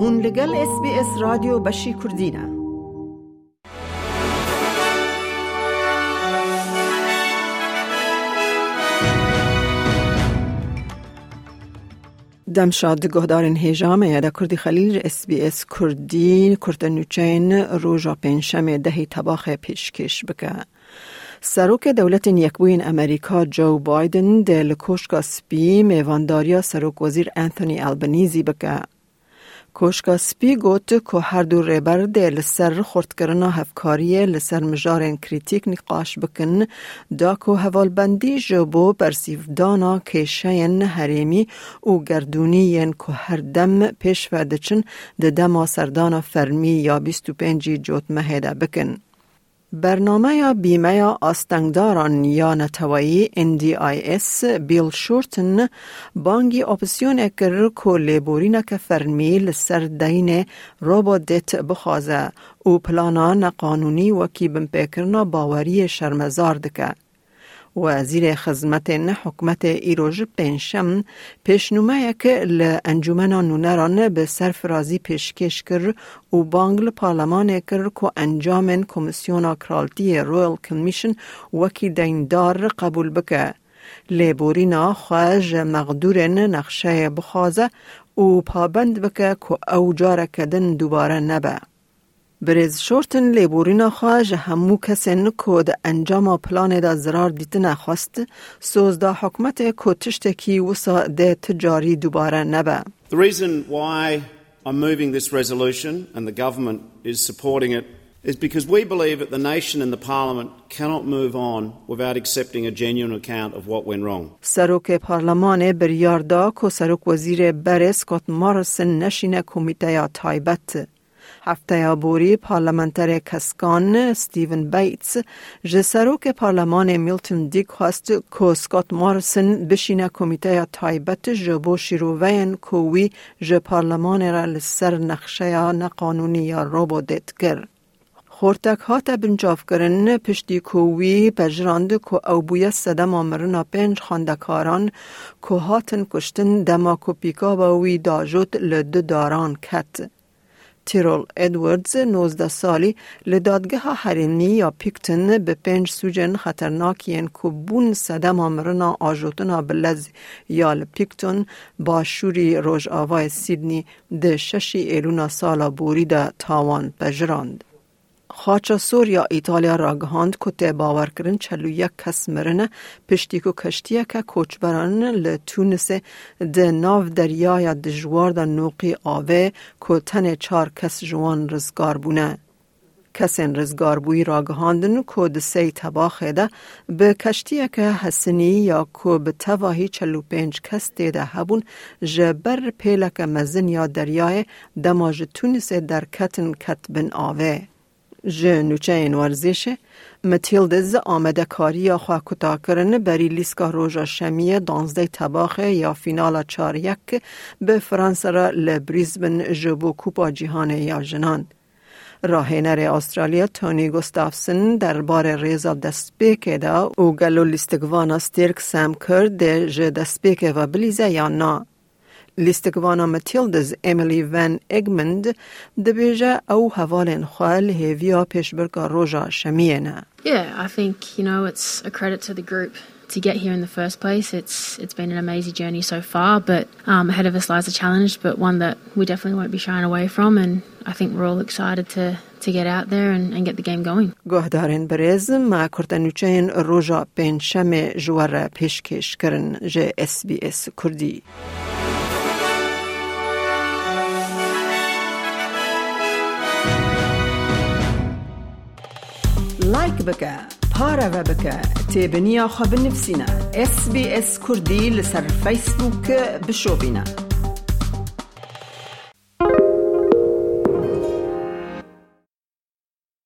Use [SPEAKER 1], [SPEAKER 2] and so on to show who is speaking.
[SPEAKER 1] هون لگل اس بی اس رادیو بشی کردینه دم شاد گهدارن هیجام یادا کردی خلیل اس بی اس کردی کرتنوچین روژا پنشم دهی تباخ پیشکش بکه. سروک دولت یکبوین امریکا جو بایدن دل کوشکا سپی میوانداریا سروک وزیر انتونی البنیزی بکه. کوشکا سپی گوت که هر دو ریبر ده لسر خورد هفکاری لسر مجارن کریتیک نقاش بکن دا که حوال بندی جبو برسیف دانا کشین حریمی و گردونی که هر دم پیش فردچن ده دما سردانا فرمی یا 25 جوت مهده بکن. برنامه یا بیمه یا آستنگداران یا نتوایی NDIS بیل شورتن بانگی اپسیون اکر کو لیبورین که فرمیل سر دین دیت بخوازه او پلانا نقانونی و کی بمپیکرنا باوری شرمزار دکه. وزیر خدمت حکمت ایروژ پنشم پیشنومه یک لانجمن نونران به سرفرازی پیشکش کر و بانگل پارلمان کر که انجام کمیسیون کرالتی رویل کمیشن وکی دیندار قبول بکه. لیبورینا خواج مقدورن نقشه بخوازه و پابند بکه که او جاره کدن دوباره نبه. بریز شورتن لیبورینا خواج همو کسین کود انجام پلان دا زرار دیت نخواست سوز دا حکمت کود کی وسا ده تجاری دوباره نبه.
[SPEAKER 2] The reason why I'm moving this resolution and the government is supporting it is because we believe that the nation and the parliament cannot move on without accepting a genuine account of what went wrong.
[SPEAKER 1] سروک پارلمان بریاردا کو سروک وزیر برس کت مارسن نشینه کمیته تایبت هفته بوری پارلمانتر کسکان ستیون بیتس جسروک پارلمان میلتون دیک خواست که سکات مارسن بشینه کمیته تایبت جبو شیروین کووی ج پارلمان را لسر نقشه نقانونی یا روبو دیت گر. خورتک هات بنجاف کرن پشتی کووی پجراند که او بوی سدم آمرنا پنج خاندکاران که هاتن کشتن دما کوپیکا باوی داجوت لد داران کت. تیرول ادواردز 19 سالی لدادگاه حریمی یا پیکتن به پنج سوجن خطرناکین که بون سدم امرنا آجوتنا بلز یا پیکتون با شوری روژ آوای سیدنی ده ششی ایلونا سالا بوری ده تاوان بجراند. خاچا سوریا ایتالیا را گهاند که باور کرن چلو یک کس مرنه پشتی که کشتیه که کوچبران لتونس ده ناو دریای دجوار ده نوقی آوه که تن چار کس جوان رزگار بونه. کسین رزگار بوی را گهاندن که ده سی تباخه ده به کشتیه که حسنی یا که به تواهی چلو پنج کس دیده هبون جبر پیلک مزن یا دریای دماج تونس در کتن کت بن آوه. جه نوچه این ورزشه متیلدز آمده کاری خواه کتا کرن بری لیسکا روژا شمیه دانزده تباخه یا فینال چار یک به فرانس را لبریزبن جبو کوپا جیهان یا جنان. راهنر استرالیا تونی گستافسن در بار ریزا دا او گلو لیستگوانا ستیرک سم کرد ده جه دستپیک و بلیزه یا نا. لیستگوانا متیلدز امیلی ون اگمند دبیجه او حوالن خوال هیویا پیشبرگا روژا شمیه
[SPEAKER 3] Yeah, I think, you know, it's a credit to the group to get here in the first place. It's it's been an amazing journey so far, but um, ahead of us lies a challenge, but one that we definitely won't be shying away from. And I think we're all excited to to get out there and, and get the game going.
[SPEAKER 1] گهدارن برز ما کرتنوچین روژا پین شم جوار پیشکش کرن جه اس بی اس کردی. لایک بکە. پارەوە بکە. تێبنییا خە بنفسینە. SسBS کوردی لەسەر فیسبووک بشۆبینە.